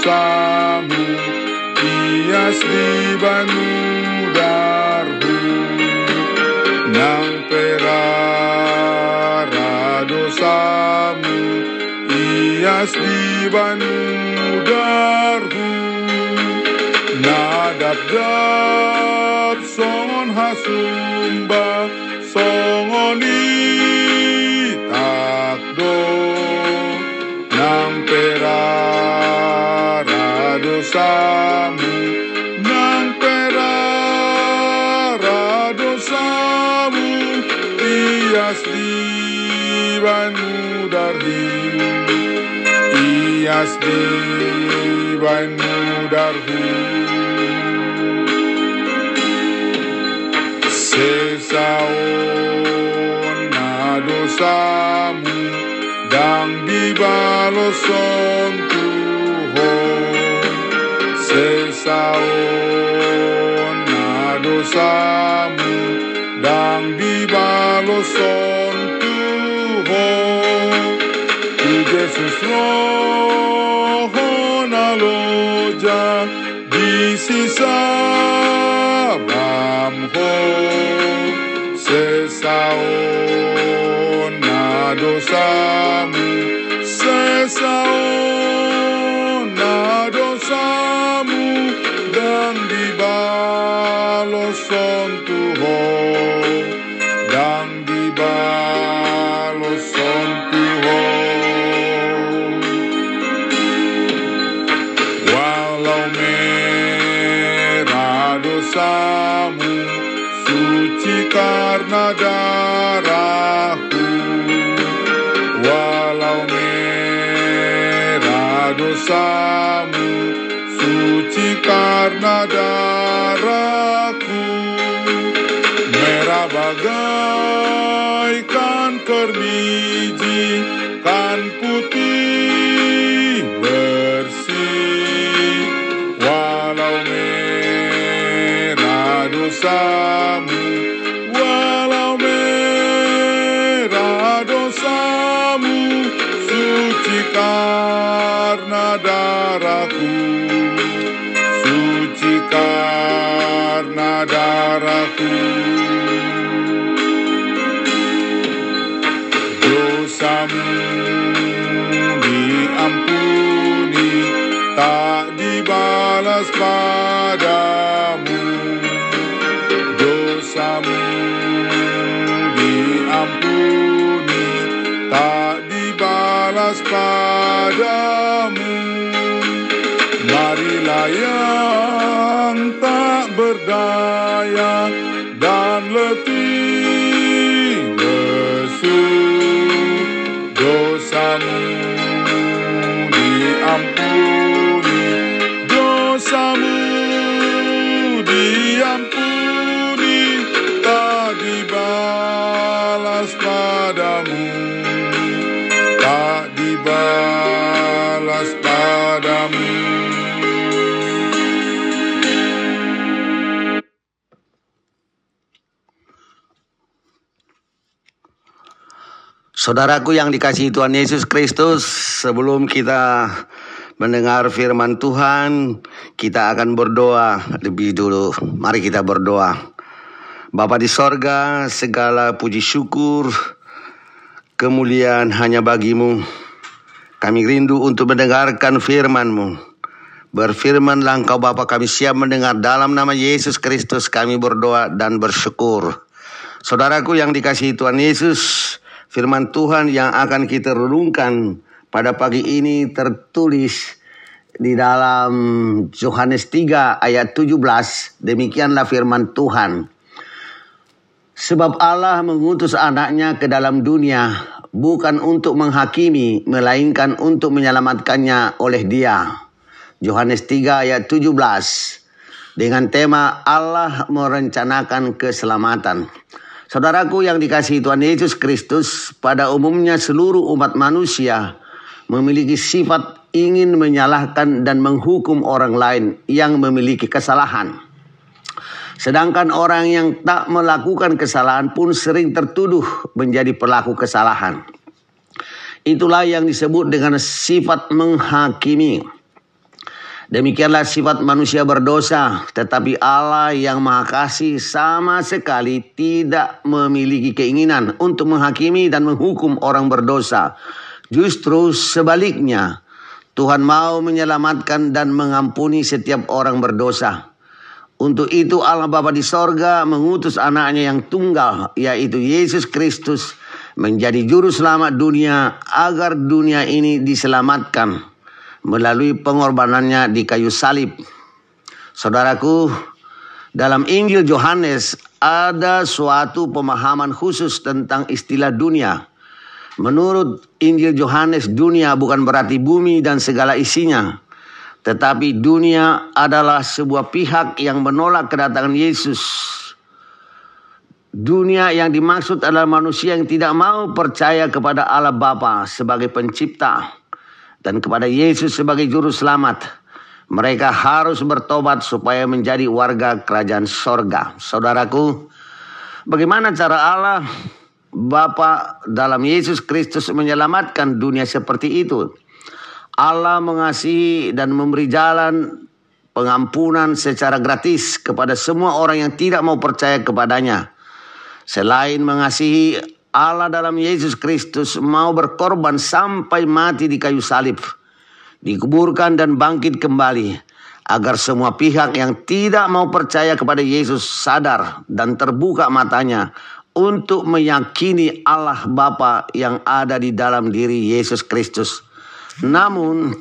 kuasamu Hias di dibanu darbu Nang perara dosamu di dibanu darbu Nadab dab son hasumba dosamu dan perara dosamu ias dibanmu darimu ias dibanmu darimu sesaona dosamu dan dibalas saona dosamu dan dibalos on Tuho. Di Jesus roho na loja di sisa bamho se saona dosamu se kalau merah dosamu suci karena darahku. Walau merah dosamu suci karena darahku. dosamu Walau merah dosamu Suci karena darahku. Suci karena darahku. Dosamu diampuni Tak dibalas Marilah yang tak berdaya dan letih lesu. Dosamu Saudaraku yang dikasihi Tuhan Yesus Kristus, sebelum kita mendengar firman Tuhan, kita akan berdoa lebih dulu. Mari kita berdoa. Bapa di sorga, segala puji syukur, kemuliaan hanya bagimu. Kami rindu untuk mendengarkan firman-Mu. Berfirmanlah engkau Bapa kami siap mendengar dalam nama Yesus Kristus kami berdoa dan bersyukur. Saudaraku yang dikasihi Tuhan Yesus, Firman Tuhan yang akan kita renungkan pada pagi ini tertulis di dalam Yohanes 3 ayat 17. Demikianlah firman Tuhan. Sebab Allah mengutus anaknya ke dalam dunia bukan untuk menghakimi, melainkan untuk menyelamatkannya oleh dia. Yohanes 3 ayat 17 dengan tema Allah merencanakan keselamatan. Saudaraku yang dikasihi Tuhan Yesus Kristus, pada umumnya seluruh umat manusia memiliki sifat ingin menyalahkan dan menghukum orang lain yang memiliki kesalahan. Sedangkan orang yang tak melakukan kesalahan pun sering tertuduh menjadi pelaku kesalahan. Itulah yang disebut dengan sifat menghakimi. Demikianlah sifat manusia berdosa, tetapi Allah yang Maha Kasih sama sekali tidak memiliki keinginan untuk menghakimi dan menghukum orang berdosa. Justru sebaliknya, Tuhan mau menyelamatkan dan mengampuni setiap orang berdosa. Untuk itu Allah Bapa di sorga mengutus anaknya yang tunggal yaitu Yesus Kristus menjadi juru selamat dunia agar dunia ini diselamatkan melalui pengorbanannya di kayu salib. Saudaraku, dalam Injil Yohanes ada suatu pemahaman khusus tentang istilah dunia. Menurut Injil Yohanes, dunia bukan berarti bumi dan segala isinya, tetapi dunia adalah sebuah pihak yang menolak kedatangan Yesus. Dunia yang dimaksud adalah manusia yang tidak mau percaya kepada Allah Bapa sebagai pencipta dan kepada Yesus sebagai juru selamat. Mereka harus bertobat supaya menjadi warga kerajaan sorga. Saudaraku, bagaimana cara Allah Bapa dalam Yesus Kristus menyelamatkan dunia seperti itu? Allah mengasihi dan memberi jalan pengampunan secara gratis kepada semua orang yang tidak mau percaya kepadanya. Selain mengasihi Allah dalam Yesus Kristus mau berkorban sampai mati di kayu salib, dikuburkan dan bangkit kembali agar semua pihak yang tidak mau percaya kepada Yesus sadar dan terbuka matanya untuk meyakini Allah Bapa yang ada di dalam diri Yesus Kristus namun,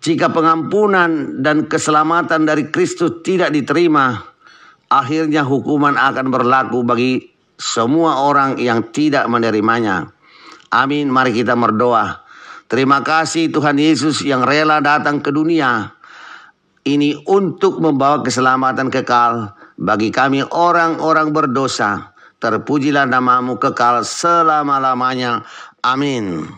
jika pengampunan dan keselamatan dari Kristus tidak diterima, akhirnya hukuman akan berlaku bagi semua orang yang tidak menerimanya. Amin. Mari kita berdoa. Terima kasih Tuhan Yesus yang rela datang ke dunia ini untuk membawa keselamatan kekal bagi kami orang-orang berdosa. Terpujilah namamu kekal selama-lamanya. Amin.